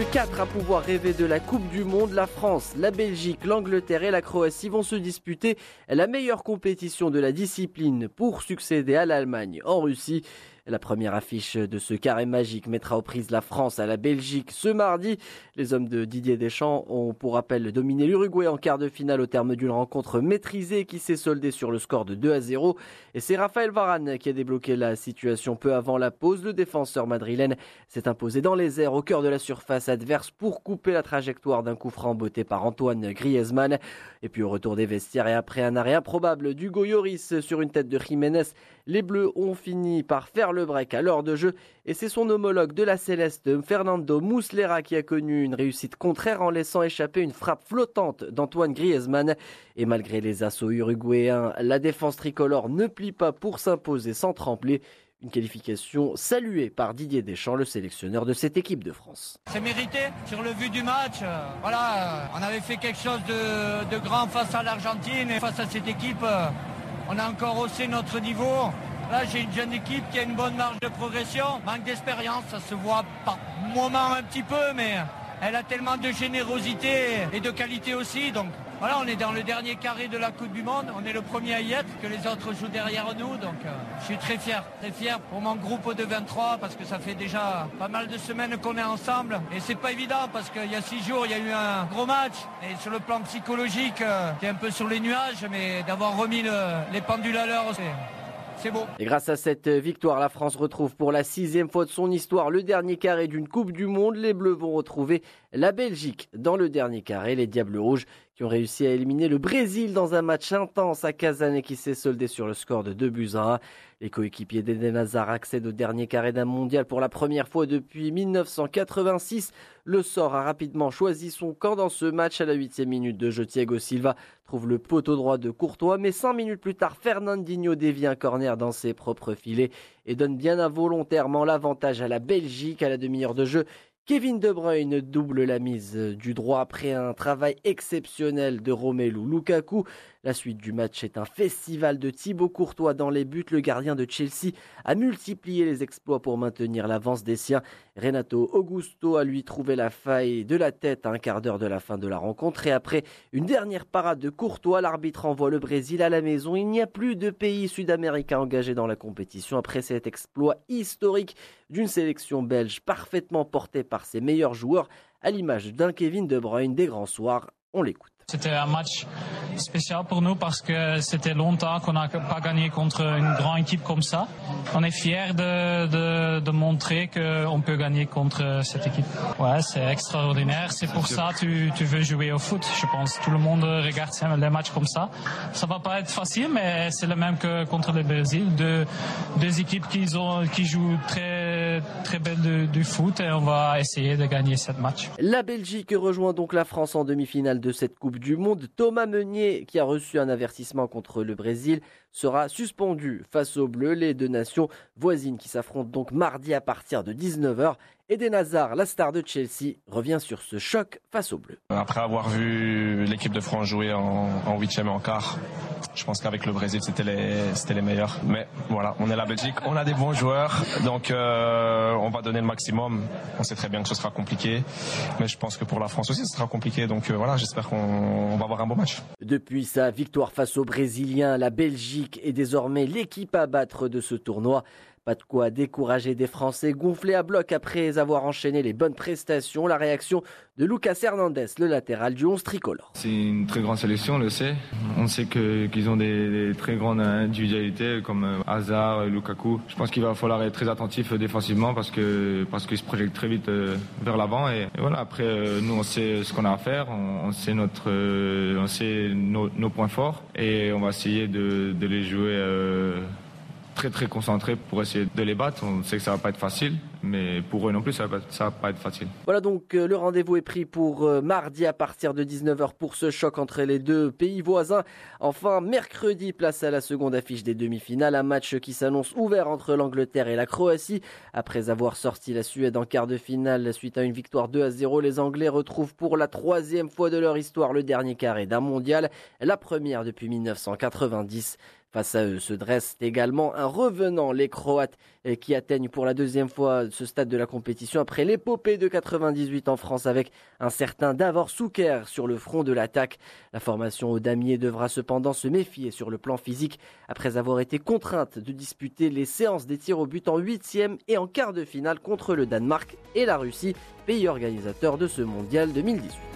que 4 à pouvoir rêver de la Coupe du Monde. La France, la Belgique, l'Angleterre et la Croatie vont se disputer la meilleure compétition de la discipline pour succéder à l'Allemagne en Russie. La première affiche de ce carré magique mettra aux prises la France à la Belgique ce mardi. Les hommes de Didier Deschamps ont pour rappel dominé l'Uruguay en quart de finale au terme d'une rencontre maîtrisée qui s'est soldée sur le score de 2 à 0. Et c'est Raphaël Varane qui a débloqué la situation peu avant la pause. Le défenseur madrilène s'est imposé dans les airs au cœur de la surface adverse pour couper la trajectoire d'un coup franc botté par Antoine Griezmann. Et puis au retour des vestiaires et après un arrêt improbable d'Hugo Lloris sur une tête de Jiménez, les Bleus ont fini par faire le break à l'heure de jeu et c'est son homologue de la Céleste, Fernando Muslera, qui a connu une réussite contraire en laissant échapper une frappe flottante d'Antoine Griezmann. Et malgré les assauts uruguayens, la défense tricolore ne plie pas pour s'imposer sans trembler. Une qualification saluée par Didier Deschamps, le sélectionneur de cette équipe de France. C'est mérité sur le vu du match. On avait fait quelque chose de, grand face à l'Argentine et face à cette équipe. On a encore haussé notre niveau. Là, j'ai une jeune équipe qui a une bonne marge de progression. Manque d'expérience, ça se voit par moment un petit peu, mais elle a tellement de générosité et de qualité aussi. Donc voilà, on est dans le dernier carré de la Coupe du Monde. On est le premier à y être, que les autres jouent derrière nous. Donc euh, je suis très fier, très fier pour mon groupe de 23 parce que ça fait déjà pas mal de semaines qu'on est ensemble. Et c'est pas évident parce qu'il y a six jours, il y a eu un gros match. Et sur le plan psychologique, euh, c'est un peu sur les nuages, mais d'avoir remis les pendules à l'heure, c'est et grâce à cette victoire, la France retrouve pour la sixième fois de son histoire le dernier carré d'une Coupe du Monde. Les Bleus vont retrouver la Belgique dans le dernier carré. Les Diables Rouges qui ont réussi à éliminer le Brésil dans un match intense à Kazan qui s'est soldé sur le score de 2 buts à 1. Les coéquipiers d'Eden Hazard accèdent au dernier carré d'un mondial pour la première fois depuis 1986. Le sort a rapidement choisi son camp dans ce match à la huitième minute de jeu. Thiago Silva trouve le poteau droit de Courtois, mais cinq minutes plus tard, Fernandinho dévie un corner dans ses propres filets et donne bien involontairement l'avantage à la Belgique à la demi-heure de jeu. Kevin De Bruyne double la mise du droit après un travail exceptionnel de Romelu Lukaku. La suite du match est un festival de Thibaut Courtois dans les buts. Le gardien de Chelsea a multiplié les exploits pour maintenir l'avance des siens. Renato Augusto a lui trouvé la faille de la tête à un quart d'heure de la fin de la rencontre. Et après une dernière parade de Courtois, l'arbitre envoie le Brésil à la maison. Il n'y a plus de pays sud-américains engagés dans la compétition après cet exploit historique d'une sélection belge parfaitement portée par ses meilleurs joueurs, à l'image d'un Kevin De Bruyne des grands soirs. On l'écoute. C'était un match spécial pour nous parce que c'était longtemps qu'on n'a pas gagné contre une grande équipe comme ça. On est fiers de, de, de montrer qu'on peut gagner contre cette équipe. Ouais, c'est extraordinaire. C'est pour ça que tu, veux jouer au foot, je pense. Tout le monde regarde les matchs comme ça. Ça va pas être facile, mais c'est le même que contre le Brésil. Deux, équipes qui jouent très, très belle du foot et on va essayer de gagner ce match. La Belgique rejoint donc la France en demi-finale de cette Coupe du Monde. Thomas Meunier, qui a reçu un avertissement contre le Brésil, sera suspendu face aux Bleus, les deux nations voisines qui s'affrontent donc mardi à partir de 19h. Eden Hazard, la star de Chelsea, revient sur ce choc face aux Bleus. Après avoir vu l'équipe de France jouer en huitième et en quart, je pense qu'avec le Brésil, c'était les, c'était les meilleurs. Mais voilà, on est la Belgique, on a des bons joueurs, donc euh, on va donner le maximum. On sait très bien que ce sera compliqué, mais je pense que pour la France aussi, ce sera compliqué. Donc euh, voilà, j'espère qu'on va avoir un bon match. Depuis sa victoire face aux Brésiliens, la Belgique est désormais l'équipe à battre de ce tournoi. Pas de quoi décourager des Français gonflés à bloc après avoir enchaîné les bonnes prestations. La réaction de Lucas Hernandez, le latéral du 11 tricolore. C'est une très grande sélection, on le sait. On sait qu'ils ont des, très grandes individualités comme euh, Hazard, Lukaku. Je pense qu'il va falloir être très attentif défensivement parce que parce qu'ils se projettent très vite euh, vers l'avant. Et, voilà, après, euh, nous, on sait ce qu'on a à faire, on, sait, notre, on sait nos, points forts et on va essayer de les jouer très très concentré pour essayer de les battre. On sait que ça va pas être facile, mais pour eux non plus, ça va, va pas être facile. Voilà donc euh, le rendez-vous est pris pour euh, mardi à partir de 19h pour ce choc entre les deux pays voisins. Enfin, mercredi, place à la seconde affiche des demi-finales, un match qui s'annonce ouvert entre l'Angleterre et la Croatie. Après avoir sorti la Suède en quart de finale suite à une victoire 2 à 0, les Anglais retrouvent pour la troisième fois de leur histoire le dernier carré d'un mondial, la première depuis 1990. Face à eux se dresse également un revenant, les Croates, qui atteignent pour la deuxième fois ce stade de la compétition après l'épopée de 98 en France avec un certain Davor Souker sur le front de l'attaque. La formation au damier devra cependant se méfier sur le plan physique après avoir été contrainte de disputer les séances des tirs au but en huitième et en quart de finale contre le Danemark et la Russie, pays organisateur de ce mondial 2018.